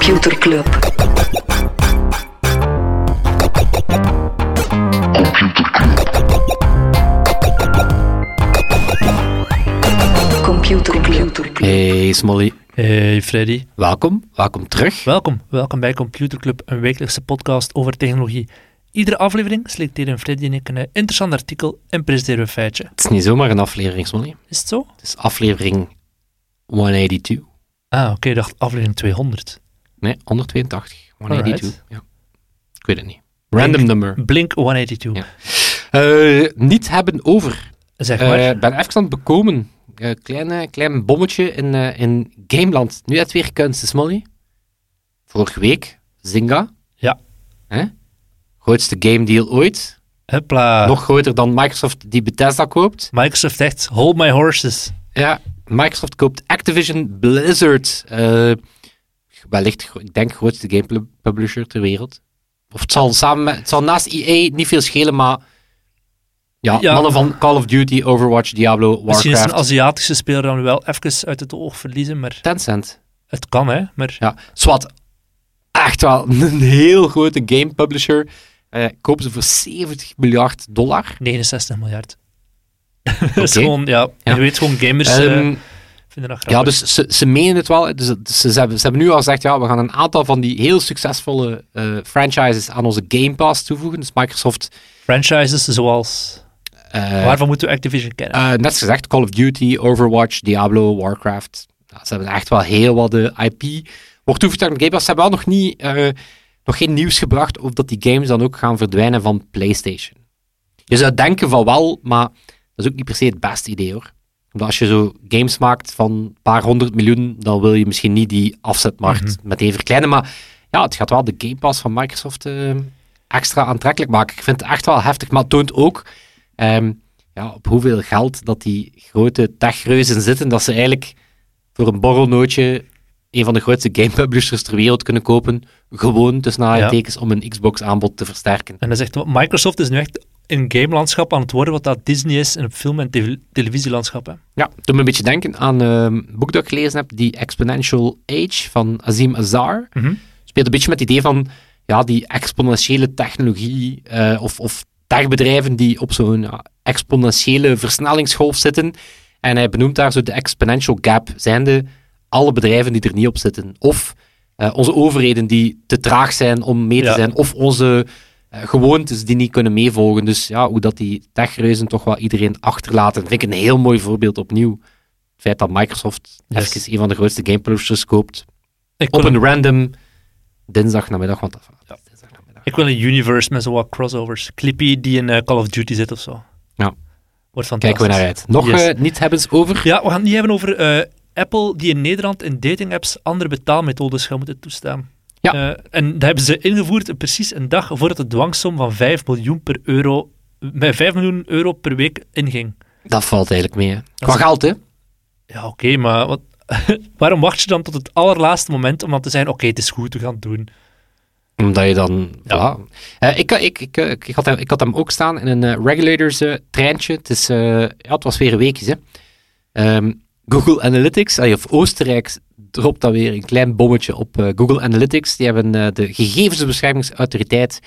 Computer Club. Computer Club. Hey Smolly, Hey Freddy, welkom. Welkom terug. welkom. Welkom bij Computer Club, een wekelijkse podcast over technologie. Iedere aflevering selecteren Freddy en ik een interessant artikel en presenteren we een feitje. Het is niet zomaar een aflevering, Smolly. Is het zo? Het is aflevering 182. Ah, oké, ik dacht aflevering 200. Nee, 182. 182. Alright. Ja. Ik weet het niet. Random number. Blink 182. Ja. Eh, niet hebben over. Zeg maar. Ik ben even aan het bekomen. Eh, kleine, klein bommetje in, in Gameland. Nu het weer kunst, Smolly. Vorige week, Zynga. Ja. Hè? Grootste game deal ooit. Hupla. Nog groter dan Microsoft die Bethesda koopt. Microsoft echt, hold my horses. Ja, Microsoft koopt Activision Blizzard. Eh, wellicht, ik denk, grootste game pu- publisher ter wereld. Of het zal, samen met, het zal naast EA niet veel schelen, maar ja, Ja. mannen van Call of Duty, Overwatch, Diablo, Misschien is een Warcraft, Aziatische speler dan wel even uit het oog verliezen, maar Tencent. het kan hè. Maar Ja, zwart. Echt wel een heel grote game publisher. Eh, kopen ze voor 70 miljard dollar. 69 miljard. dat is gewoon, ja, Ja. je weet gewoon, gamers eh, Ehm, vinden dat grappig. Ja, dus ze, ze menen het wel. Dus, ze, ze, hebben, ze hebben nu al gezegd, ja, we gaan een aantal van die heel succesvolle eh, franchises aan onze Game Pass toevoegen. Dus Microsoft, Franchises zoals... eh, Waarvan moeten we Activision kennen? eh, net gezegd, Call of Duty, Overwatch, Diablo, Warcraft. Ze hebben echt wel heel wat de IP wordt toevertrouwd aan Game Pass. Ze hebben wel nog, niet, nog geen nieuws gebracht of dat die games dan ook gaan verdwijnen van PlayStation. Je zou denken van wel, maar dat is ook niet per se het beste idee hoor. Omdat als je zo games maakt van een paar honderd miljoen, dan wil je misschien niet die afzetmarkt meteen verkleinen. Maar ja, het gaat wel de Game Pass van Microsoft eh, extra aantrekkelijk maken. Ik vind het echt wel heftig, maar het toont ook ehm, ja, op hoeveel geld dat die grote techreuzen zitten, dat ze eigenlijk voor een borrelnootje een van de grootste game publishers ter wereld kunnen kopen, gewoon tussen aanhalingstekens om een Xbox-aanbod te versterken. En dat is echt, Microsoft is nu echt in gamelandschap aan het worden wat dat Disney is in het film- en tele- televisielandschap. Hè. Ja, het doet me een beetje denken aan ehm, een boek dat ik gelezen heb, die Exponential Age van Azim Azar. Mhm. Speelt een beetje met het idee van ja, die exponentiële technologie eh, of, of techbedrijven die op zo'n ja, exponentiële versnellingsgolf zitten. En hij benoemt daar zo de exponential gap, zijnde alle bedrijven die er niet op zitten. Of eh, onze overheden die te traag zijn om mee te Ja. zijn. Of onze gewoontes die niet kunnen meevolgen. Dus ja, hoe dat die techreuzen toch wel iedereen achterlaten. vind ik een heel mooi voorbeeld opnieuw. Het feit dat Microsoft Yes. even een van de grootste game publishers koopt. Ik Op een random dinsdagnamiddag. Want dat Ja. ik wil een universe met zo wat crossovers. Clippy die in eh, Call of Duty zit of zo. Ja. Wordt fantastisch. Kijken we naar uit. Nog Yes. eh, niet hebbens over? Ja, we gaan het niet hebben over eh, Apple die in Nederland in datingapps andere betaalmethodes gaan moeten toestaan. Ja. Eh, en dat hebben ze ingevoerd precies een dag voordat de dwangsom van 5 miljoen per euro, met 5 miljoen euro per week inging. Dat valt eigenlijk mee. Hè. Qua is- geld, hè? Ja, oké, maar wat, waarom wacht je dan tot het allerlaatste moment om dan te zeggen, oké, het is goed, we gaan het doen. Omdat je dan... Ja. voilà. Eh, ik, ik, ik, ik, had hem, ik had hem ook staan in een eh, regulators eh, treintje. Het, is, ja, het was weer een weekje. Hè. Ehm, Google Analytics, of Oostenrijk, dropt dan weer een klein bommetje op eh, Google Analytics. Die hebben eh, de gegevensbeschermingsautoriteit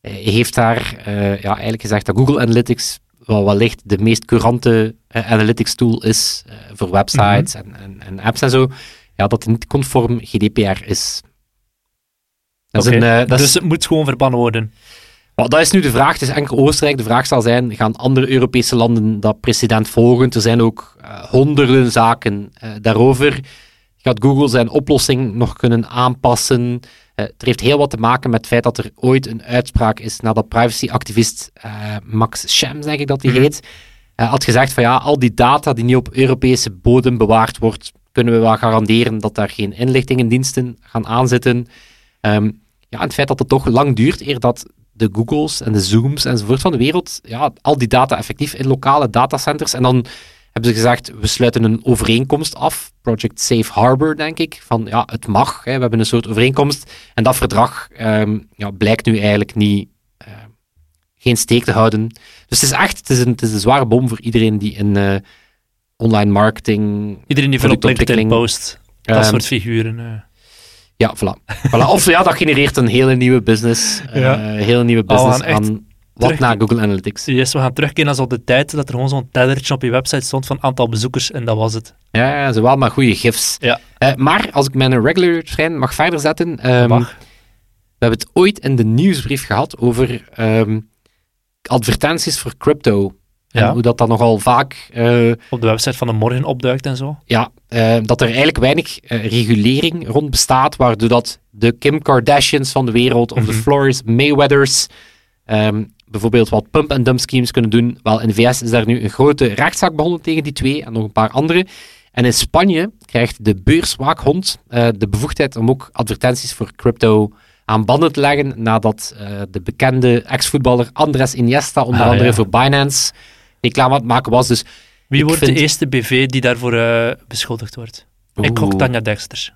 eh, heeft daar ja, eigenlijk gezegd dat Google Analytics wel wellicht de meest courante analytics tool is voor websites en, en, en apps en zo. Ja, dat die niet conform GDPR is. Dat is Oké, een, dat is- dus het moet gewoon verbannen worden. maar dat is nu de vraag. Het is enkel Oostenrijk. De vraag zal zijn, gaan andere Europese landen dat precedent volgen? Er zijn ook honderden zaken daarover. Gaat Google zijn oplossing nog kunnen aanpassen? Eh, het heeft heel wat te maken met het feit dat er ooit een uitspraak is nadat privacyactivist eh, Max Schrems, denk ik dat hij Mhm. heet, eh, had gezegd van ja, al die data die niet op Europese bodem bewaard wordt, kunnen we wel garanderen dat daar geen inlichtingendiensten gaan aanzitten. Ehm, ja, en het feit dat het toch lang duurt eer dat de Googles en de Zooms enzovoort van de wereld, ja, al die data effectief in lokale datacenters. En dan hebben ze gezegd, we sluiten een overeenkomst af, Project Safe Harbor, denk ik, van ja, het mag, hè, we hebben een soort overeenkomst. En dat verdrag ehm, ja, blijkt nu eigenlijk niet, eh, geen steek te houden. Dus het is echt, het is een, het is een zware bom voor iedereen die in eh, online marketing... Iedereen die veel op LinkedIn post, dat ehm, soort figuren. eh. Ja, voilà. voilà. Of ja, dat genereert een hele nieuwe business. eh, Ja. hele nieuwe Oh, we business aan wat na Google Analytics. Yes, we gaan terugkeren naar zo de tijd dat er gewoon zo'n tellertje op je website stond van aantal bezoekers en dat was het. Ja, ja, ze wel maar goede gifs. Ja. Eh, maar als ik mijn regular trein mag verder zetten. ehm, Mag. we hebben het ooit in de nieuwsbrief gehad over ehm, advertenties voor crypto. En hoe dat dan nogal vaak, eh, Op de website van de morgen opduikt en zo. ja, eh, dat er eigenlijk weinig regulering rond bestaat, waardoor dat de Kim Kardashians van de wereld of de Mhm. Floris Mayweathers ehm, bijvoorbeeld wat pump-and-dump schemes kunnen doen. Wel, in de VS is daar nu een grote rechtszaak begonnen tegen die twee en nog een paar andere. En in Spanje krijgt de beurswaakhond eh, de bevoegdheid om ook advertenties voor crypto aan banden te leggen nadat eh, de bekende ex-voetballer Andres Iniesta onder Ah, andere ja. voor Binance reclame aan het maken was. Dus Wie wordt vind- de eerste BV die daarvoor eh, beschuldigd wordt? Ik gok. Tanja Dexter.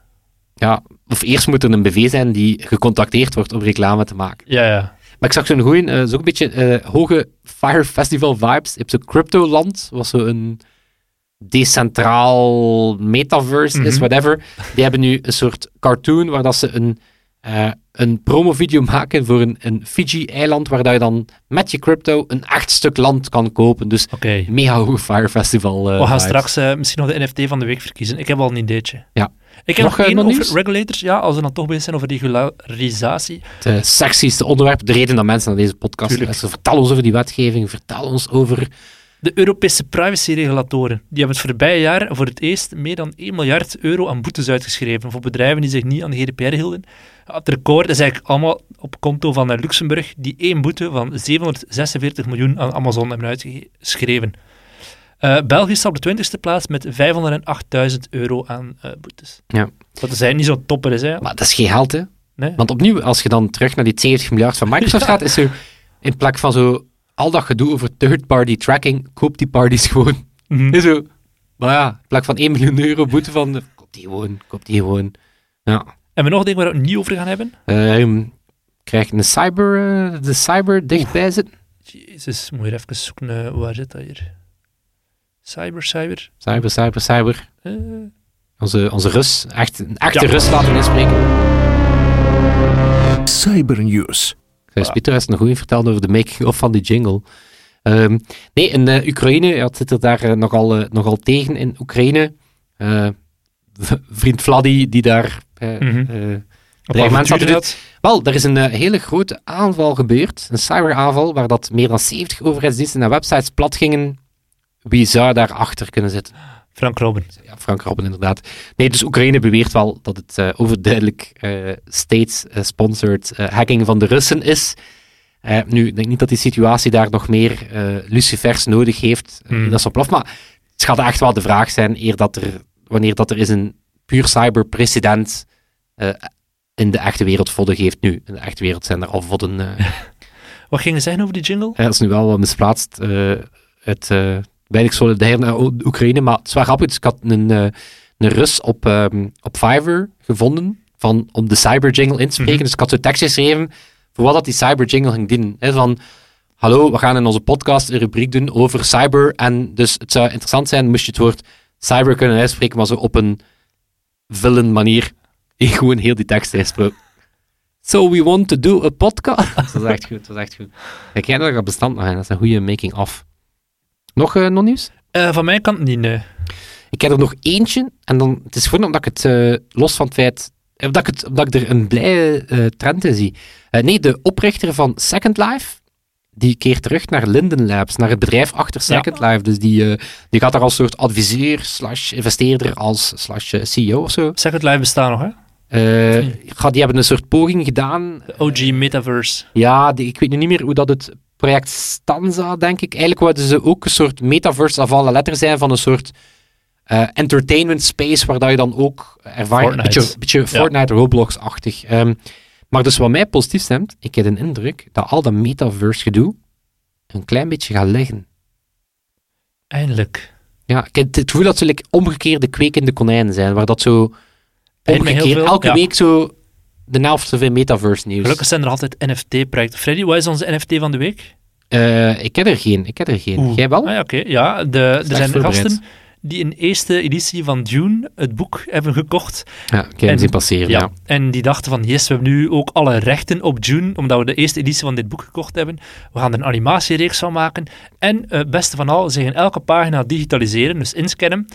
Ja, of eerst moet er een BV zijn die gecontacteerd wordt om reclame te maken. Ja, ja. Maar ik zag zo'n goeie, eh, zo een beetje eh, hoge Fire Festival vibes. Je hebt zo'n Cryptoland, wat zo een decentraal metaverse is, Mhm. whatever. Die hebben nu een soort cartoon waar dat ze een, eh een promovideo maken voor een, een Fiji-eiland, waar dat je dan met je crypto een echt stuk land kan kopen. Dus mega hoge Fire Festival We gaan vibes. straks misschien nog de NFT van de week verkiezen. Ik heb al een ideetje. Ja. Ik heb Nog, nog, eh, één nog over nieuws? regulators. Ja, als we dan toch bezig zijn over regularisatie. Het eh, sexieste onderwerp, de reden dat mensen naar deze podcast Tuurlijk. luisteren. Vertel ons over die wetgeving, vertel ons over... De Europese privacyregulatoren die hebben het voorbije jaar voor het eerst meer dan 1 miljard euro aan boetes uitgeschreven voor bedrijven die zich niet aan de GDPR hielden. Het record is eigenlijk allemaal op konto van eh, Luxemburg, die één boete van 746 miljoen aan Amazon hebben uitgeschreven. Eh, België staat op de 20e plaats met 508.000 euro aan eh, boetes. Ja. Wat is eigenlijk niet zo'n topper is, hè? Maar dat is geen geld, hè. Nee? Want opnieuw, als je dan terug naar die 70 miljard van Microsoft Ja. gaat, is er in plek van zo al dat gedoe over third-party tracking, koop die parties gewoon. Is zo. Maar ja, in plek van 1 miljoen euro boete van, koop die gewoon, koop die gewoon. Ja. En we nog dingen waar we het niet over gaan hebben? Ehm, krijg je een cyber, eh, de cyber dichtbij zitten? Jezus, moet je even zoeken, eh, waar zit dat hier? Cyber, cyber. Cyber, cyber, cyber. eh, Onze, onze Rus, echt, een echte Ja. Rus laten inspreken. Cybernews. Dus Pieter heeft een goede verteld over de making-of van die jingle. Ehm, nee, in eh, Oekraïne, ja, het zit er daar eh, nogal, eh, nogal tegen in Oekraïne. Eh, vriend Vladdy, die daar avonturen hadden gaat. Wel, er is een hele grote aanval gebeurd. Een cyberaanval, waar dat meer dan 70 overheidsdiensten en websites plat gingen. Wie zou daarachter kunnen zitten? Frank Robben. Ja, Frank Robben inderdaad. Nee, dus Oekraïne beweert wel dat het eh, overduidelijk state-sponsored eh, hacking van de Russen is. Nu, ik denk niet dat die situatie daar nog meer lucifers nodig heeft. Hmm. Dat is ontploft, maar het gaat echt wel de vraag zijn, eer dat er, wanneer dat er is een puur cyberprecedent eh in de echte wereld vodden geeft. Nu, in de echte wereld zijn er al vodden... Wat ging je zeggen over die jingle? ja, dat is nu wel wat misplaatst. het uh, weinig solidair naar O- Oekraïne. Maar het is wel grappig. Dus ik had een, eh, een Rus op, ehm, op Fiverr gevonden van, om de cyber jingle in te spreken. Mhm. Dus ik had zo'n tekst geschreven voor wat dat die cyber jingle ging dienen. Hè, van, hallo, we gaan in onze podcast een rubriek doen over cyber. En dus het zou interessant zijn, moest je het woord cyber kunnen uitspreken, maar zo op een villain manier. Ik gewoon heel die tekst uitsproken. So we want to do a podcast. dat was echt goed, dat was echt goed. Kijk, jij dat bestand nog in. Dat is een goede making-of. Nog uh, nieuws? Uh, van mijn kant niet, nee. Ik heb er nog eentje. En dan, het is gewoon omdat ik het, uh, los van het feit... Omdat ik, het, omdat ik er een blije trend in zie. Nee, de oprichter van Second Life, die keert terug naar Linden Labs, naar het bedrijf achter Second ja. Life. Dus die, uh, die gaat daar als soort adviseur slash investeerder als slash CEO of zo. Second Life bestaat nog, hè? Uh, die hebben een soort poging gedaan. De OG Metaverse. Ja, die, ik weet nu niet meer hoe dat het project Stanza, denk ik. Eigenlijk wilden ze ook een soort metaverse af alle letter zijn van een soort uh, entertainment space, waar dat je dan ook ervaring... Een beetje, beetje ja. Fortnite, Roblox-achtig. Um, maar dus wat mij positief stemt, ik heb de indruk dat al dat metaverse gedoe een klein beetje gaat liggen. Eindelijk. Ja, ik heb het gevoel dat ze like, omgekeerde kwekende konijnen zijn, waar dat zo omgekeerd, elke ja. week zo de helft zoveel metaverse nieuws. Gelukkig zijn er altijd NFT-projecten. Freddy, wat is onze NFT van de week? Uh, ik heb er geen. Ik heb er geen. Oeh. Jij wel? Ah, ja, Oké, okay. ja. De, er zijn gasten die een eerste editie van Dune, het boek, hebben gekocht. Ja, ik heb zien passeren, ja. En die dachten van, yes, we hebben nu ook alle rechten op Dune, omdat we de eerste editie van dit boek gekocht hebben. We gaan er een animatiereeks van maken. En eh, het beste van al, ze gaan elke pagina digitaliseren, dus inscannen.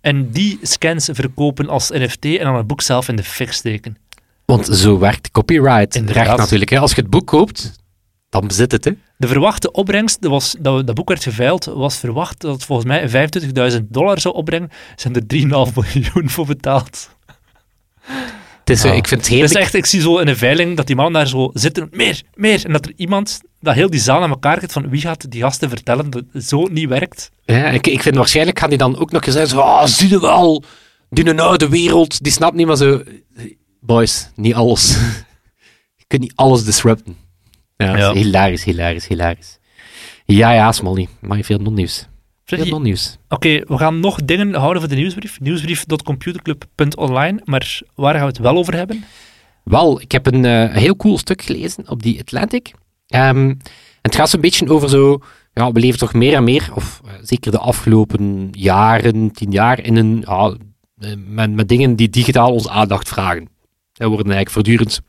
En die scans verkopen als NFT en dan het boek zelf in de fik steken. Want zo werkt copyright Inderdaad. recht natuurlijk. Hè. Als je het boek koopt, dan bezit het. Hè. De verwachte opbrengst, dat, was, dat, dat boek werd geveild, was verwacht dat het volgens mij 25.000 dollar zou opbrengen. Hebben er 3,5 miljoen voor betaald. Het is, Ah. ik vind het Dus heerlijk. echt, ik zie zo in een veiling dat die man daar zo zitten, meer, meer. En dat er iemand, dat heel die zaal aan elkaar gaat van wie gaat die gasten vertellen dat het zo niet werkt. Ja, ik, ik vind waarschijnlijk gaan die dan ook nog eens zeggen, zo, ah, zie je wel, die oude wereld, die snapt niet, maar zo, boys, niet alles. je kunt niet alles disrupten. Ja, Ja. is hilarisch, hilarisch, hilarisch. Ja, ja, Smolly, maar veel non-nieuws. Veel non-nieuws. Oké, we gaan nog dingen houden voor de nieuwsbrief. Nieuwsbrief.computerclub.online. Maar waar gaan we het wel over hebben? Wel, ik heb een eh, heel cool stuk gelezen op die Atlantic. En het gaat zo'n beetje over zo, ja, we leven toch meer en meer, of eh, zeker de afgelopen jaren, tien jaar, in een, eh, met, met dingen die digitaal onze aandacht vragen. Die worden eigenlijk voortdurend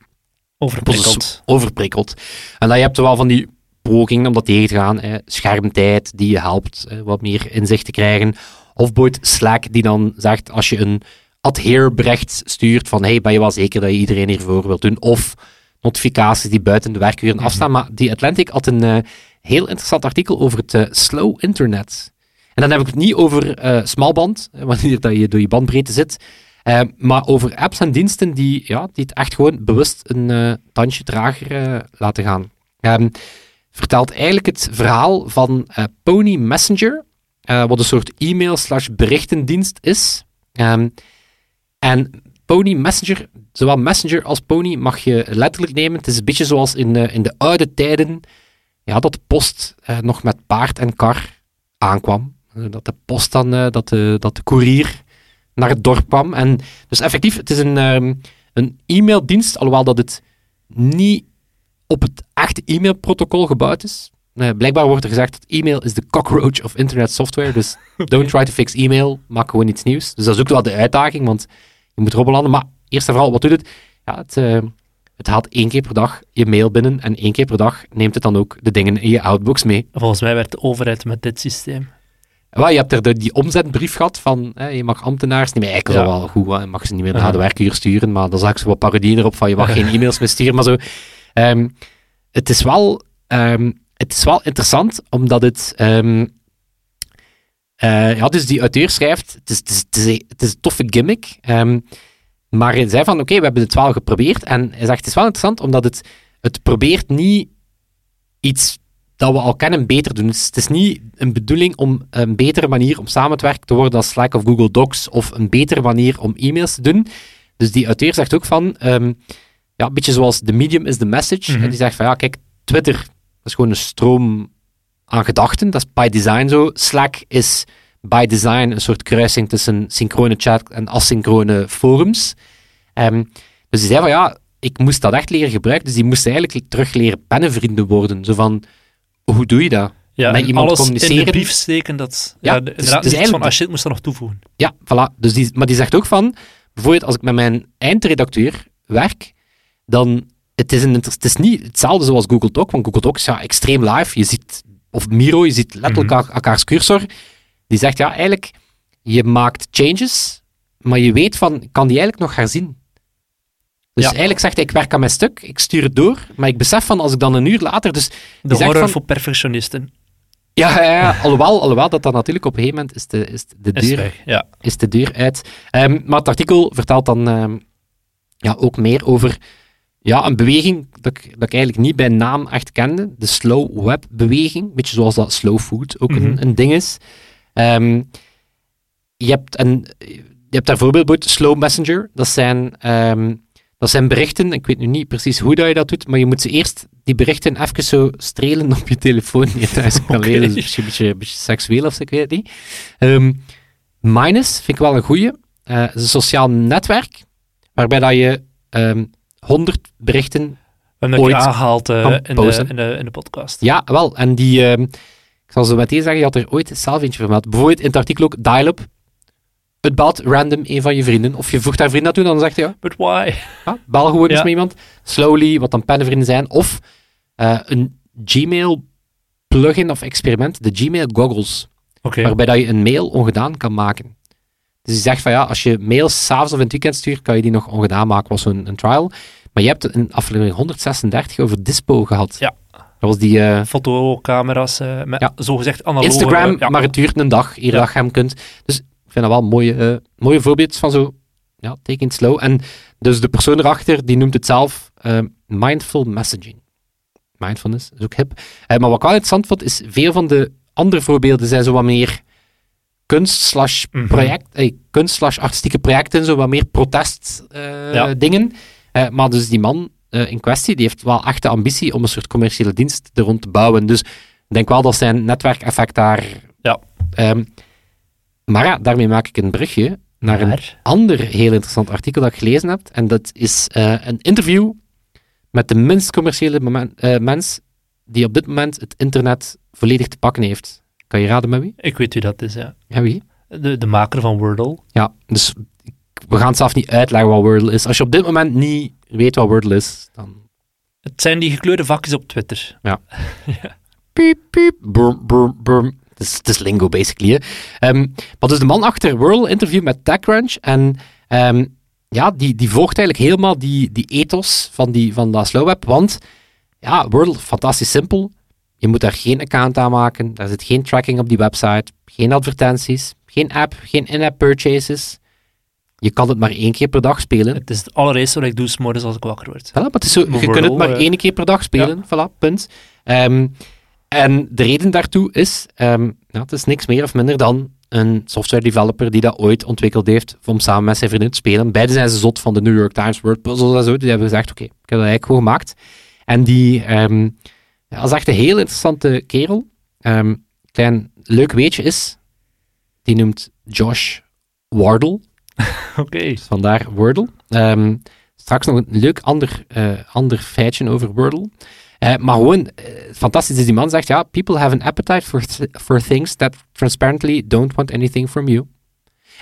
Overprikkeld. overprikkeld. En dan je hebt er wel van die pogingen om dat tegen te gaan. Hè. Schermtijd die je helpt hè, wat meer inzicht te krijgen. Of Slack die dan zegt als je een adhere bericht stuurt van hey, ben je wel zeker dat je iedereen hiervoor wilt doen? Of notificaties die buiten de werkuren afstaan. Maar die Atlantic had een eh, heel interessant artikel over het eh, slow internet. En dan heb ik het niet over eh smalband, wanneer dat je door je bandbreedte zit. Eh, maar over apps en diensten die, ja, die het echt gewoon bewust een eh, tandje trager eh, laten gaan. Ehm, vertelt eigenlijk het verhaal van Pony Messenger, wat een soort e-mail slash berichtendienst is. Ehm, en Pony Messenger, zowel Messenger als Pony mag je letterlijk nemen. Het is een beetje zoals in, in de oude tijden, ja, dat de post nog met paard en kar aankwam. Dat de post dan, dat, de, dat de koerier naar het dorp kwam. En dus effectief, het is een, ehm, een e-maildienst, alhoewel dat het niet op het echte e-mailprotocol gebouwd is. Eh, blijkbaar wordt er gezegd dat e-mail is de cockroach of internet software. Dus don't try to fix e-mail, maak gewoon iets nieuws. Dus dat is ook wel de uitdaging, want je moet erop landen. Maar eerst en vooral, wat doet het? Ja, het, eh, het haalt één keer per dag je mail binnen en één keer per dag neemt het dan ook de dingen in je outbox mee. Volgens mij werd de overheid met dit systeem. Wel, je hebt er de, die omzetbrief gehad van hè, je mag ambtenaars niet meer. Eigenlijk is Ja. wel goed, hè, je mag ze niet meer Ja. na de werkuur sturen, maar dan zag ik zo wat parodieën erop van je mag geen e-mails meer sturen, maar zo. Ehm, het, is wel, ehm, het is wel interessant, omdat het... ehm, eh, ja, dus die auteur schrijft, het is, het is, het is, een- het is een toffe gimmick, maar hij zei van, oké, we hebben het wel geprobeerd, en hij zegt, het is wel interessant, omdat het, het probeert niet iets dat we al kennen beter doen. Dus het is niet een bedoeling om een betere manier om samen te werken te worden als Slack of Google Docs, of een betere manier om e-mails te doen. Dus die auteur zegt ook van, ehm, ja, een beetje zoals the medium is the message. Mhm. En die zegt van, ja, kijk, Twitter, dat is gewoon een stroom aan gedachten. Dat is by design zo. Slack is by design een soort kruising tussen synchrone chat en asynchrone forums. Ehm, dus die zei van, ja, ik moest dat echt leren gebruiken. Dus die moest eigenlijk terug leren pennenvrienden worden. Zo van, hoe doe je dat? Ja, Met iemand alles in communiceren. de brief steken, dat... Ja, Ja, dus- dus eigenlijk van, moest dat nog toevoegen. Ja, voilà. Dus die, maar die zegt ook van, bijvoorbeeld als ik met mijn eindredacteur werk, dan het is, een, het is niet hetzelfde zoals Google Doc, want Google Doc is ja, extreem live. Je ziet, of Miro, je ziet letterlijk Mhm. elka- elkaars cursor. Die zegt, ja, eigenlijk, je maakt changes, maar je weet van, kan die eigenlijk nog herzien. Dus Ja. eigenlijk zegt hij, ik werk aan mijn stuk, ik stuur het door, maar ik besef van, als ik dan een uur later, dus De horror van- voor perfectionisten ja, ja, ja, alhoewel, alhoewel dat dan natuurlijk op een gegeven moment is de, is de is deur weg. Ja. is de deur uit. Ehm, maar het artikel vertelt dan ehm, ja, ook meer over ja, een beweging dat ik, dat ik eigenlijk niet bij naam echt kende. De slow web beweging. Beetje zoals dat slow food ook Mhm. een, een ding is. Ehm, je, hebt een, je hebt daar voorbeeld Slow Messenger. Dat zijn, dat zijn berichten. Ik weet nu niet precies hoe dat je dat doet, maar je moet ze eerst die berichten even zo strelen op je telefoon. Je thuis kan. Dat is misschien een beetje, beetje seksueel of zo, ik weet het niet. Ehm, Minus vind ik wel een goeie. Eh, het is een sociaal netwerk waarbij dat je ehm 100 berichten. Dat Ooit aangehaald eh, de, in, de, in de podcast. Ja, wel. En die, ehm, ik zal zo meteen zeggen, je had er ooit zelf eentje vermeld. Bijvoorbeeld in het artikel ook dial-up. Het belt random een van je vrienden. Of je voegt daar vrienden naartoe, dan zegt hij ja, But why? ja bel gewoon eens Ja. met iemand. Slowly, wat dan pennenvrienden zijn. Of eh, een Gmail plugin of experiment, de Gmail goggles. Waarbij dat je een mail ongedaan kan maken. Dus die zegt van ja, als je mails s'avonds of in het weekend stuurt, kan je die nog ongedaan maken. was zo'n een trial. Maar je hebt een aflevering 136 over Dispo gehad. Ja. Dat was die eh, Fotocamera's eh, met Ja. zogezegd analoge... Instagram, ja. maar het duurt een dag, dat je hem kunt. Dus vind dat wel een mooie, eh, mooie voorbeeld van zo, ja, take it slow. En dus de persoon erachter, die noemt het zelf eh, mindful messaging. Mindfulness, is ook hip. Eh, maar wat ik wel interessant vond, is veel van de andere voorbeelden zijn zo wat meer kunst slash Mhm. eh, kunst slash artistieke projecten, zo wat meer protest Ja. dingen. Maar dus die man in kwestie, die heeft wel echt de ambitie om een soort commerciële dienst er rond te bouwen. Dus ik denk wel dat zijn netwerkeffect daar... Ja. Ehm, maar ja, daarmee maak ik een brugje naar een Maar- ander heel interessant artikel dat ik gelezen heb. En dat is eh, een interview met de minst commerciële moment- eh, mens die op dit moment het internet volledig te pakken heeft. Kan je raden met wie? Ik weet wie dat is, ja. Ja, wie? De, de maker van Wordle. Ja, dus we gaan zelf niet uitleggen wat Wordle is. Als je op dit moment niet weet wat Wordle is, dan Het zijn die gekleurde vakjes op Twitter. piep, piep, brum, brum, brum. Het is, het is lingo, basically. Hè. Ehm, maar dus de man achter Wordle interview met TechCrunch. En ehm, ja, die, die volgt eigenlijk helemaal die, die ethos van, die, van dat slow web. Want ja, Wordle, fantastisch simpel. Je moet daar geen account aan maken. Daar zit geen tracking op die website. Geen advertenties. Geen app. Geen in-app purchases. Je kan het maar één keer per dag spelen. Het is het allereerste wat ik doe s'morgens als ik wakker word. Voilà, maar het is zo, je kunt het maar eh, één keer per dag spelen. Voilà, punt. Ehm, en de reden daartoe is, ja, het is niks meer of minder dan een software developer die dat ooit ontwikkeld heeft om samen met zijn vriendin te spelen. Beiden zijn ze zot van de New York Times Word Puzzles en zo. Die hebben gezegd, oké, ik heb dat eigenlijk gewoon gemaakt. En die, ehm, ja, is echt een heel interessante kerel. Ehm, klein leuk weetje is, die noemt Josh Wardle. Oké. Dus vandaar Wordle. Straks nog een leuk ander, eh, ander feitje over Wordle. Eh, maar gewoon, eh, fantastisch is die man zegt, ja, people have an appetite for, th- for things that transparently don't want anything from you.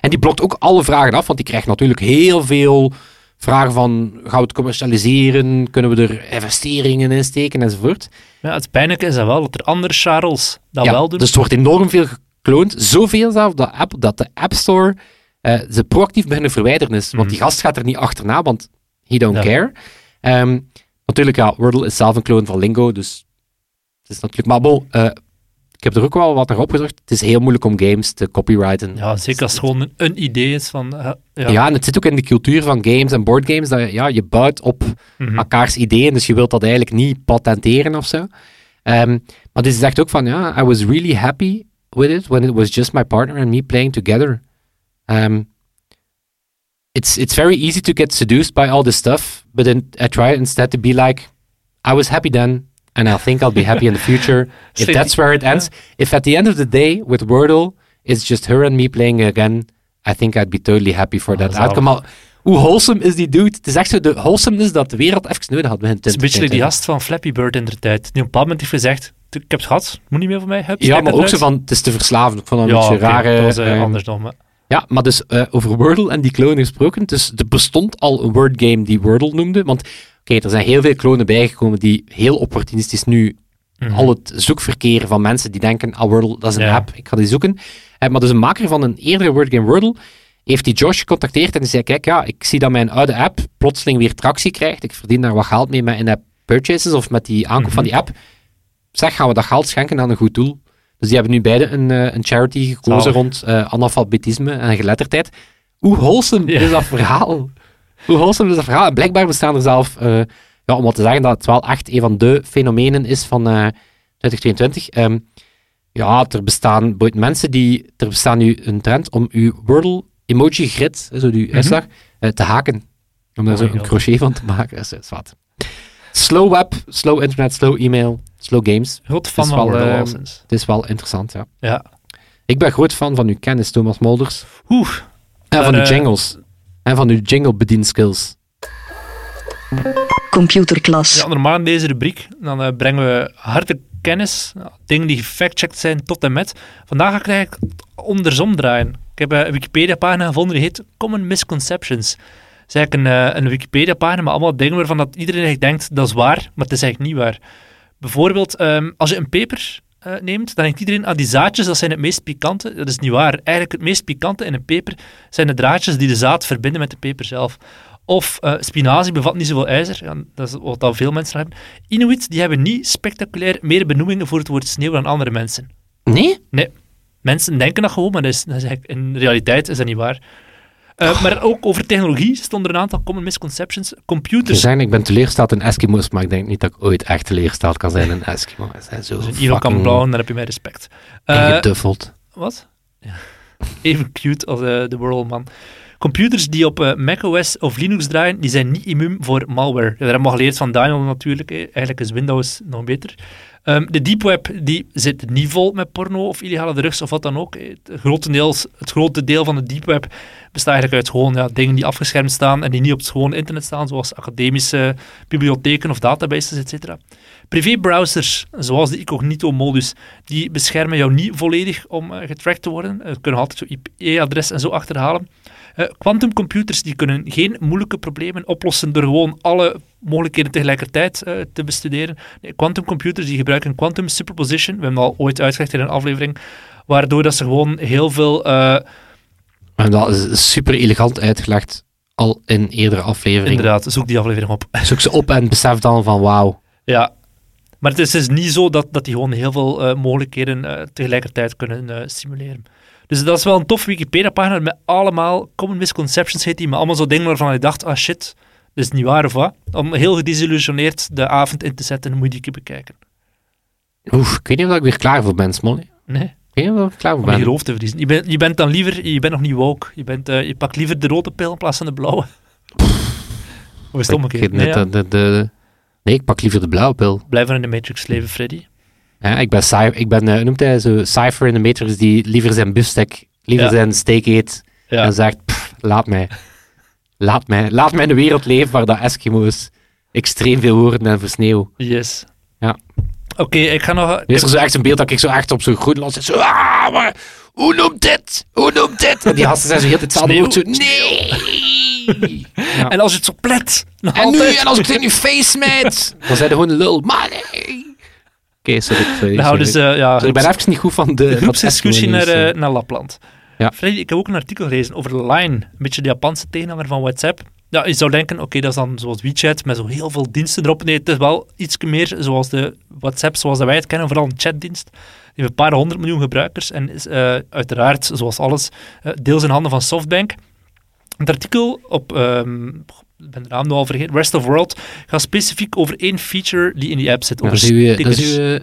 En die blokt ook alle vragen af, want die krijgt natuurlijk heel veel vragen van, gaan we het commercialiseren, kunnen we er investeringen in steken, enzovoort. Ja, het pijnlijke is dat wel, dat er andere Charles dat Ja, wel doen. Dus er wordt enorm veel gekloond. Zoveel zelf dat, app, dat de App Store eh, ze proactief beginnen verwijderen is. Want Mhm. die gast gaat er niet achterna, want he don't Ja. care. Ehm, natuurlijk, ja, Wordle is zelf een clone van Lingo, dus het is natuurlijk... Maar bon, eh, ik heb er ook wel wat naar opgezocht. Het is heel moeilijk om games te copyrighten. ja, zeker als het gewoon een, een idee is van... eh, ja. Ja. en het zit ook in de cultuur van games en boardgames, dat je, ja, je bouwt op Mhm. elkaars ideeën, dus je wilt dat eigenlijk niet patenteren of zo. Ehm, maar dit zegt ook van, ja, I was really happy with it when it was just my partner and me playing together. Um, it's, it's very easy to get seduced by all this stuff, but then I try instead to be like, I was happy then, and I think I'll be happy in the future. if that's where it ends. If at the end of the day, with Wordle, it's just her and me playing again, I think I'd be totally happy for Oh, that outcome. Hoe wholesome is die dude? Het is echt zo de wholesomeness dat de wereld even nodig had. Het is een beetje die gast van Flappy Bird in de tijd. Die op een bepaald moment heeft gezegd, ik heb het gehad, moet niet meer van mij. Hup, Ja, maar ook zo eruit. van, het is te verslavend. Ik vond dat een beetje oké, rare... dat was eh, eh, anders nog. Maar. Ja, maar dus eh, over Wordle en die klonen gesproken. Dus er bestond al een wordgame die Wordle noemde. Want oké, er zijn heel veel klonen bijgekomen die heel opportunistisch nu Mhm. al het zoekverkeer van mensen die denken, ah, Wordle, dat is een Ja. app, ik ga die zoeken. Eh, maar dus een maker van een eerdere wordgame Wordle heeft die Josh gecontacteerd en die zei, kijk, ja, ik zie dat mijn oude app plotseling weer tractie krijgt. Ik verdien daar wat geld mee met in-app purchases of met die aankoop van Mhm. die app. Zeg, gaan we dat geld schenken aan een goed doel? Dus die hebben nu beide een, eh, een charity gekozen rond eh, analfabetisme en geletterdheid. Hoe wholesome Ja. is dat verhaal? Hoe wholesome is dat verhaal? En blijkbaar bestaan er zelf, eh, ja, om wat te zeggen dat het wel echt een van de fenomenen is van eh, 2022. Ehm, ja, er bestaan mensen die, er bestaan nu een trend om uw Wordle emoji grid, zo die uitslag, eh, te haken. Om daar Oh zo een God. crochet van te maken. Dat is wat. Slow web, slow internet, slow e-mail, slow games. Groot fan van wel, eh, al sinds. Het is wel interessant, ja. Ja. Ik ben groot fan van uw kennis, Thomas Molders. Oeh, En van uw eh, jingles. En van uw jingle bedienskills. Computerklas. ja, normaal in deze rubriek, dan eh, brengen we harde kennis, dingen die gefactcheckt zijn tot en met. Vandaag ga ik eigenlijk andersom draaien. Ik heb eh, een Wikipedia-pagina gevonden die heet Common Misconceptions. Is eigenlijk een, eh, een Wikipedia-pagina met allemaal dingen waarvan dat iedereen eigenlijk denkt dat is waar, maar het is eigenlijk niet waar. Bijvoorbeeld, ehm, als je een peper eh, neemt, dan denkt iedereen, ah, die zaadjes, dat zijn het meest pikante. Dat is niet waar. Eigenlijk het meest pikante in een peper zijn de draadjes die de zaad verbinden met de peper zelf. Of eh, spinazie bevat niet zoveel ijzer, ja, dat is wat al veel mensen hebben. Inuit, die hebben niet spectaculair meer benoemingen voor het woord sneeuw dan andere mensen. Nee? Nee, mensen denken dat gewoon, maar dat is, dat is eigenlijk- in realiteit is dat niet waar. Eh, Maar ook over technologie stonden er een aantal common misconceptions. Computers, zijn, ik ben teleurgesteld in Eskimo's, maar ik denk niet dat ik ooit echt teleurgesteld kan zijn in Eskimo. Ze zijn zo als je een kan blauwen, dan heb je mijn respect. Eh, ingeduffeld. Wat? Ja. Even cute als eh, de World Man. Computers die op eh, macOS of Linux draaien, die zijn niet immuun voor malware. Dat hebben we geleerd van Daniel natuurlijk. Eigenlijk is Windows nog beter. Ehm, de deep web die zit niet vol met porno of illegale drugs of wat dan ook. Het, grotendeels, het grote deel van de deep web bestaat eigenlijk uit gewoon ja, dingen die afgeschermd staan en die niet op het gewone internet staan, zoals academische bibliotheken of databases, etc. Privé-browsers, zoals de incognito-modus, die beschermen jou niet volledig om eh, getracked te worden. Eh, kunnen altijd je IP-adres en zo achterhalen. Eh, Quantumcomputers die kunnen geen moeilijke problemen oplossen door gewoon alle mogelijkheden tegelijkertijd eh, te bestuderen. Quantumcomputers die gebruiken quantum superposition. We hebben al ooit uitgelegd in een aflevering. Waardoor dat ze gewoon heel veel... eh, Maar dat is super elegant uitgelegd, al in eerdere afleveringen. inderdaad, zoek die aflevering op. Zoek ze op en besef dan van wauw. Ja. Maar het is dus niet zo dat, dat die gewoon heel veel eh, mogelijkheden eh, tegelijkertijd kunnen eh, simuleren. Dus dat is wel een tof Wikipedia-pagina met allemaal common misconceptions heet die, met allemaal zo dingen waarvan je dacht, ah shit, dat is niet waar of wat. Om heel gedesillusioneerd de avond in te zetten, moet je die bekijken. Oef, ik weet niet of ik weer klaar voor ben, Smolly. Nee, Ik weet niet of ik klaar voor om je ben. geloof te verliezen. Je, bent je bent dan liever, je bent nog niet woke. Je, bent, eh, je pakt liever de rode pil in plaats van de blauwe. Of is het omgekeerd? Nee, net ja. de, de, de- nee, ik pak liever de blauwe pil. Blijven in de Matrix leven, Freddy. Ja, ik ben, ik ben eh, noemt hij zo, Cypher in de Matrix die liever zijn biefstek, liever Ja. zijn steak eet Ja. en zegt, "Pff, laat mij. Laat mij. Laat mij in een wereld leven waar dat Eskimo's extreem veel horen en voor sneeuw. Yes. Ja. Oké, ik ga nog... Is er zo echt een beeld dat ik zo echt op zo'n Groenland zit. Zo, ah, maar, hoe noemt dit? Hoe noemt dit? En die gasten zijn zo heel hetzelfde woord. Zo, nee. Ja. En als je het zo plet, En nu, en als ik tegen je face smijt, dan zijn er gewoon lul. Maar nee. Oké, sorry. sorry, Nou, dus, eh, ja, ik ben even niet goed van de... groepsdiscussie naar, Eskimo-nieuws, eh, naar Lapland. Ja. Freddy, ik heb ook een artikel gelezen over Line, een beetje de Japanse tegenhanger van WhatsApp. Ja, je zou denken, oké, dat is dan zoals WeChat, met zo heel veel diensten erop. Nee, het is wel iets meer zoals de WhatsApp, zoals wij het kennen, vooral een chatdienst. Die heeft een paar honderd miljoen gebruikers en is eh, uiteraard, zoals alles, eh, deels in handen van Softbank. Het artikel op, ehm, ik ben de naam nu al vergeten, Rest of World, gaat specifiek over één feature die in die app zit, over dat, is dat, is stickers. uw-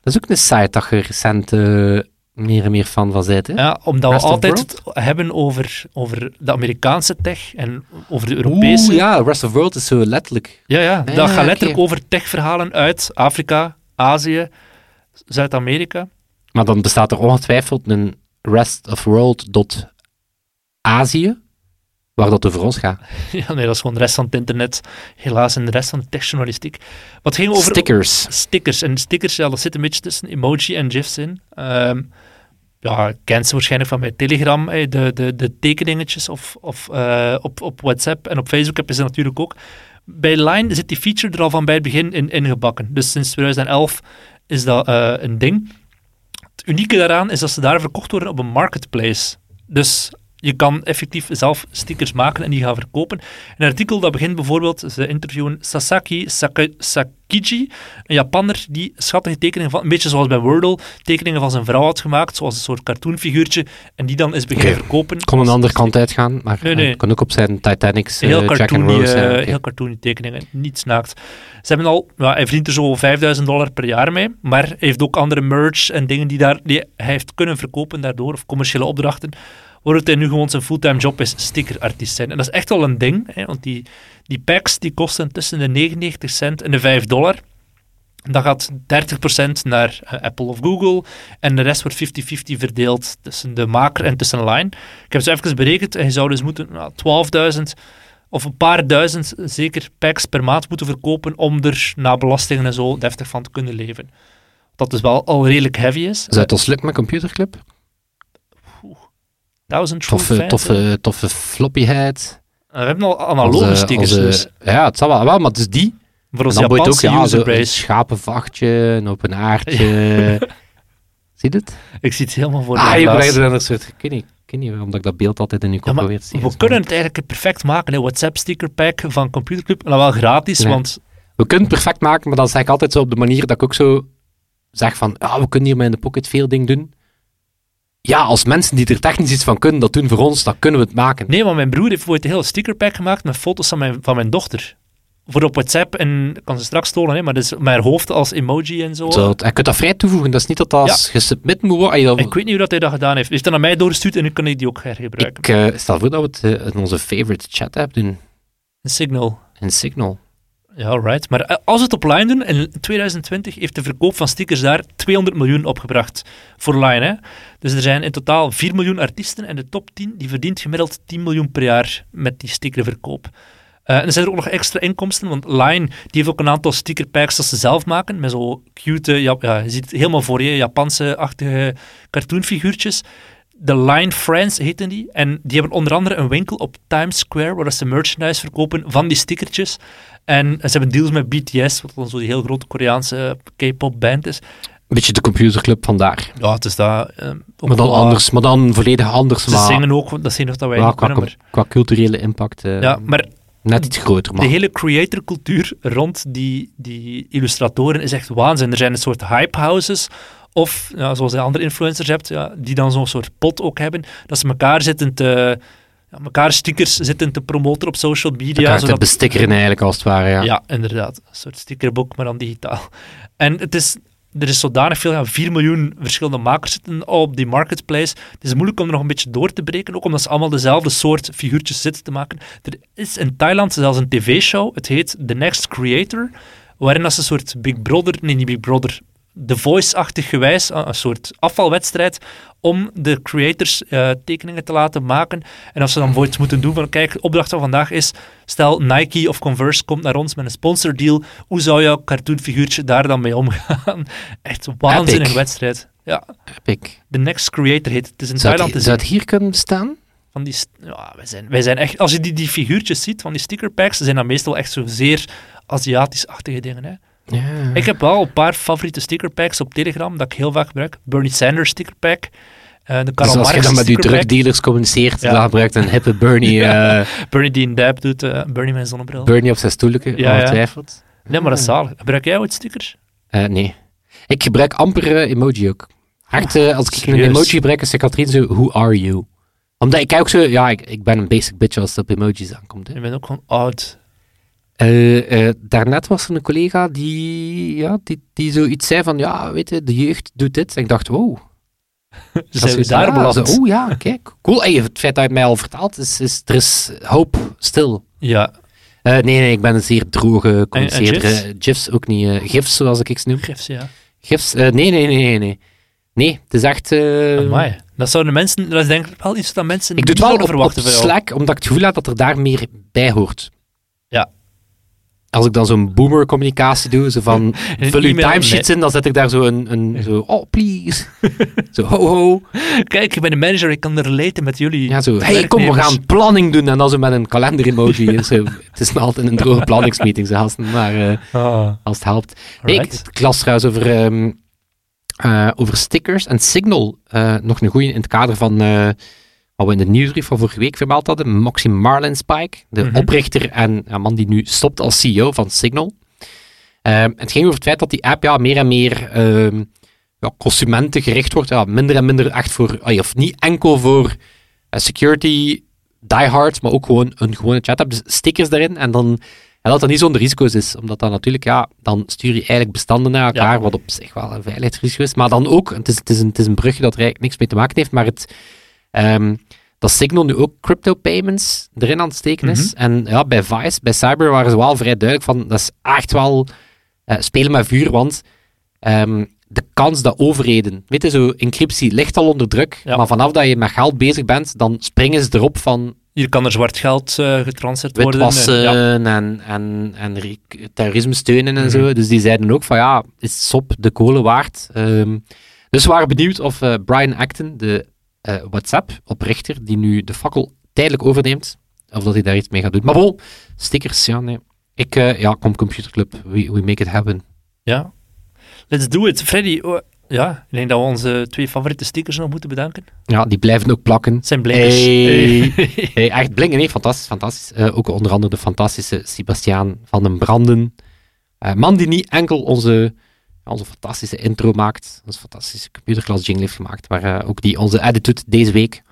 dat is ook een site dat je recent eh, meer en meer fan van bent. Hè? Ja, omdat Rest we altijd het hebben over, over de Amerikaanse tech en over de Europese. Oeh, ja, Rest of World is zo letterlijk. ja, ja, Ja, dat gaat letterlijk over techverhalen uit Afrika, Azië, Zuid-Amerika. Maar dan bestaat er ongetwijfeld een Rest of World dot Azië, waar dat over ons gaat. ja, nee, dat is gewoon de rest van het internet. Helaas, en de rest van de techjournalistiek. Wat ging over Stickers. stickers. En stickers, ja, dat zit een beetje tussen emoji en gifs in. Ehm, ja, kent ze waarschijnlijk van bij Telegram, de, de, de tekeningetjes of, of eh, op, op WhatsApp en op Facebook heb je ze natuurlijk ook. Bij Line zit die feature er al van bij het begin in ingebakken. Dus sinds 2011 is dat eh, een ding. Het unieke daaraan is dat ze daar verkocht worden op een marketplace. Dus je kan effectief zelf stickers maken en die gaan verkopen. Een artikel dat begint bijvoorbeeld, ze interviewen Sasaki Saka- Sakiji, een Japanner die schattige tekeningen van, een beetje zoals bij Wordle, tekeningen van zijn vrouw had gemaakt, zoals een soort cartoonfiguurtje, en die dan is beginnen verkopen. Kon een andere kant uitgaan, maar Nee, eh, nee. kon ook op zijn Titanics, eh, Heel Jack and cartoony, Rose. ja, oké. heel cartoony tekeningen, niets naakt. Ze hebben al, hij verdient er zo 5000 dollar per jaar mee, maar hij heeft ook andere merch en dingen die, daar, die hij heeft kunnen verkopen daardoor, of commerciële opdrachten, waardoor hij nu gewoon zijn fulltime job is stickerartiest zijn. En dat is echt wel een ding, hè, want die, die packs die kosten tussen de 99 cent en de 5 dollar. Dat gaat 30% naar eh, Apple of Google en de rest wordt 50-50 verdeeld tussen de maker en tussen Line. Ik heb ze even berekend en je zou dus moeten nou, 12.000 of een paar duizend zeker packs per maand moeten verkopen om er na belastingen en zo deftig van te kunnen leven. Dat dus wel al redelijk heavy is. Zou het ons lukken met Computerclub? 1000 True Toffe, Fans, hè. toffe, toffe floppyheid. We hebben al analoge stickers, dus. Ja, het zal wel, wel maar dus die. Voor dan moet je ook Japanse ja, zo een schapenvachtje, een open aardje. Zie je het? Ik zie het helemaal voor Ah, me. je er een soort... Ik weet niet, ik weet niet waarom dat ik dat beeld altijd in je Ja, kop maar probeer te zien. we kunnen het eigenlijk perfect maken. Hè. WhatsApp sticker pack van Computer Club. En dan wel gratis, Nee. want We kunnen het perfect maken, maar dan zeg ik altijd zo op de manier dat ik ook zo zeg van, ja, we kunnen hier met in de pocket veel ding doen. Ja, als mensen die er technisch iets van kunnen, dat doen voor ons, dan kunnen we het maken. Nee, want mijn broer heeft ooit een hele stickerpack gemaakt met foto's van mijn, van mijn dochter. Voor op WhatsApp en ik kan ze straks tonen, hè, maar dus haar hoofd als emoji en zo. Zo, je kunt dat vrij toevoegen, dat is niet dat dat Ja. gesubmit moet worden. Ik weet niet hoe dat hij dat gedaan heeft. Hij heeft dat naar mij doorgestuurd en nu kan ik die ook hergebruiken. ik eh, stel voor dat we het eh, in onze favorite chat app doen, Een signal. in Signal. Ja, right. Maar eh, als het op Line doen, in 2020 heeft de verkoop van stickers daar 200 miljoen opgebracht. Voor Line, hè. Dus er zijn in totaal 4 miljoen artiesten en de top 10 die verdient gemiddeld 10 miljoen per jaar met die stickerverkoop. Eh, en er zijn er ook nog extra inkomsten, want Line die heeft ook een aantal stickerpacks dat ze zelf maken, met zo cute, ja, ja, je ziet het helemaal voor je, Japanse-achtige cartoonfiguurtjes. De Line Friends heten die. En die hebben onder andere een winkel op Times Square, waar ze merchandise verkopen van die stickertjes. En ze hebben deals met BTS, wat dan zo die heel grote Koreaanse K-pop band is. Een beetje de computerclub vandaar. Ja, het is dat. eh, Maar dan anders, maar dan volledig anders. Ze maar, zingen ook, dat is nog dat wij ja, niet qua, kunnen, maar... qua culturele impact eh, Ja, maar net iets groter. Maar. de hele creatorcultuur rond die, die illustratoren is echt waanzin. Er zijn een soort hype houses, of ja, zoals je andere influencers hebt, ja, die dan zo'n soort pot ook hebben, dat ze elkaar zitten te... Ja, elkaar stickers zitten te promoten op social media. Elkaar te zodat- bestikkeren eigenlijk, als het ware. Ja. Ja, inderdaad. Een soort stickerboek, maar dan digitaal. En het is, er is zodanig veel, ja, 4 miljoen verschillende makers zitten op die marketplace. Het is moeilijk om er nog een beetje door te breken, ook omdat ze allemaal dezelfde soort figuurtjes zitten te maken. Er is in Thailand zelfs een tv-show, het heet The Next Creator, waarin dat ze een soort Big Brother, nee niet Big Brother, The Voice-achtig gewijs, een soort afvalwedstrijd, om de creators eh, tekeningen te laten maken. En als ze dan bijvoorbeeld moeten doen van, kijk, de opdracht van vandaag is, stel Nike of Converse komt naar ons met een sponsordeal, hoe zou jouw cartoonfiguurtje daar dan mee omgaan? Echt een waanzinnige Epic. wedstrijd. Ja, Epic. The Next Creator heet het. Is in Zou, Thailand te zou het hier kunnen bestaan? Van die, ja, wij, zijn, wij zijn echt, als je die, die figuurtjes ziet van die stickerpacks, zijn dat meestal echt zo zeer Aziatisch-achtige dingen. Hè. Ja. Ik heb wel een paar favoriete stickerpacks op Telegram dat ik heel vaak gebruik. Bernie Sanders stickerpack. eh de Karl dus als je dan met stickerpack. drugdealers communiceert, Ja. dan gebruikt een hippe Bernie, eh, Bernie die een dab doet. eh, Bernie met een zonnebril. Bernie op zijn stoelke, ongetwijfeld. nee, maar dat is zalig. Gebruik jij ooit stickers? Nee. Ik gebruik amper emoji ook. Echt, als ik een emoji gebruik, is de Katrien zo, who are you? Omdat ik ook zo, ja, ik, ik ben een basic bitch als het op emojis aankomt. Hè. Je bent ook gewoon oud. Eh, eh, daarnet was er een collega die, ja, die, die zoiets zei van, ja, weet je, de jeugd doet dit. En ik dacht, wow. Zijn we daar beland? Oh ja, kijk, cool. Hey, het feit dat je het mij al vertaalt, is, is, er is hoop, stil. Ja, Eh, nee, nee, ik ben een zeer droge, communiceerder. gifs? Ook niet. GIFs, zoals ik ze noem. gifs, ja. GIFs, nee, nee, nee, nee, nee. Nee, het is echt... Amai. Dat zouden mensen, dat is denk ik wel iets dat mensen ik doe niet het wel op, op verwachten jou. Slack, omdat ik het gevoel heb dat er daar meer bij hoort. Als ik dan zo'n boomer communicatie doe, zo van, vul uw timesheets in, dan zet ik daar zo een, een zo, oh, please. zo, ho, ho. Kijk, ik ben een manager, ik kan er relaten met jullie. Ja, zo, hey, kom, we gaan planning doen. En dan zo met een kalender-emoji. zo, het is altijd een droge planningsmeeting, zo, gasten, maar eh, Ah, als het helpt. Nee, ik, alright. ik las trouwens over, ehm, eh, over stickers en Signal. eh, nog een goeie in het kader van wat we in de nieuwsbrief van vorige week vermeld hadden. Moxie Marlinspike, de Mhm. oprichter en een man die nu stopt als CEO van Signal. Ehm, het ging over het feit dat die app ja, meer en meer ehm ja, consumenten gericht wordt. Ja, minder en minder echt voor, of niet enkel voor eh, security diehards, maar ook gewoon een gewone chat app. Dus stickers daarin en dan en dat dat niet zonder risico's is, omdat dan natuurlijk, ja, dan stuur je eigenlijk bestanden naar elkaar, Ja. wat op zich wel een veiligheidsrisico is. Maar dan ook, het is, het is, een, het is een brugje dat er eigenlijk niks mee te maken heeft, maar het, ehm, dat Signal nu ook crypto payments erin aan het steken is. Mhm. En ja, bij Vice, bij Cyber waren ze wel vrij duidelijk van, dat is echt wel eh, spelen met vuur, want ehm, de kans dat overheden, weet je, zo, encryptie ligt al onder druk, Ja. maar vanaf dat je met geld bezig bent, dan springen ze erop van, Hier kan er zwart geld eh getransferd worden. witwassen Ja. en, en, en terrorisme steunen en Mhm. zo. Dus die zeiden ook van ja, is SOP de kolen waard? Ehm, dus we waren benieuwd of eh, Brian Acton, de eh, WhatsApp-oprichter die nu de fakkel tijdelijk overneemt. Of dat hij daar iets mee gaat doen. Maar bon, stickers, ja, nee. Ik, eh, ja, kom Computerclub, we, we make it happen. Ja. Let's do it. Freddy, oh, ja, ik denk dat we onze twee favoriete stickers nog moeten bedanken. Ja, die blijven ook plakken. Het zijn blinkers. Hey. Hey, echt blinken, nee, fantastisch, fantastisch. Eh, ook onder andere de fantastische Sebastiaan van den Branden. Man die niet enkel onze, onze fantastische intro maakt, onze fantastische computerklas jingle heeft gemaakt, maar eh, ook die onze edit doet deze week.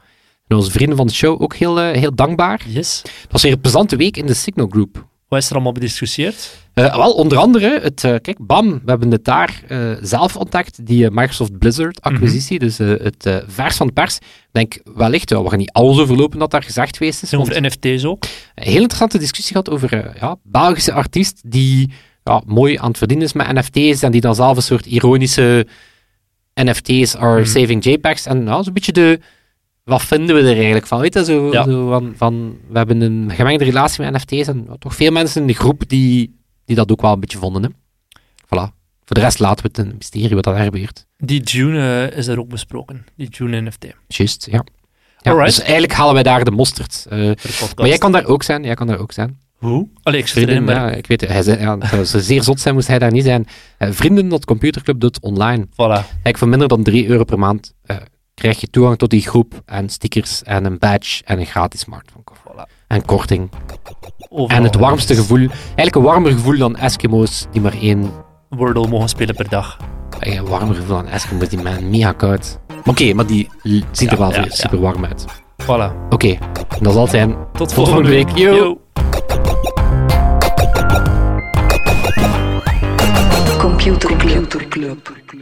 En onze vrienden van de show ook heel, eh, heel dankbaar. Yes. Het was weer een plezante week in de Signal Group. Wat is er allemaal bediscussieerd? Eh, wel, onder andere, het, kijk, bam, we hebben het daar zelf ontdekt, die Microsoft Blizzard-acquisitie, dus eh, het vers van de pers. Ik denk, wellicht, ja, we gaan niet alles overlopen dat daar gezegd geweest is. En over NFT's ook. een heel interessante discussie gehad over ja, Belgische artiest die ja, mooi aan het verdienen is met NFT's en die dan zelf een soort ironische NFT's are Mhm. saving JPEGs. En nou, zo'n beetje de... Wat vinden we er eigenlijk van? Weet je, zo, Ja. zo van, van... We hebben een gemengde relatie met NFT's en toch veel mensen in de groep die, die dat ook wel een beetje vonden. Hè? Voilà. Voor de rest laten we het een mysterie wat dat er gebeurt. Die June eh, is daar ook besproken. Die June NFT. Juist, ja. dus eigenlijk halen wij daar de mosterd. podcast. maar jij kan daar ook zijn. Jij kan daar ook zijn. Hoe? Erin, Vrienden, maar... ja, ik weet het. Hij zei, ja, zou zeer zot zijn moest hij daar niet zijn. Eh, Vrienden.computerclub.online. Voilà. Kijk, voor minder dan 3 euro per maand eh, krijg je toegang tot die groep en stickers en een badge en een gratis smartphone. Voilà. En korting. Overal. En het warmste gevoel, eigenlijk een warmer gevoel dan Eskimo's die maar één... Wordle mogen spelen per dag. eh, Een warmer gevoel dan Eskimo's die man mega koud. Maar Oké, maar die ziet er Ja, wel ja, ja. super warm uit. Voilà. Oké, dat zal het zijn. Tot volgende volgende week. week. Yo. Yo. Computer Club.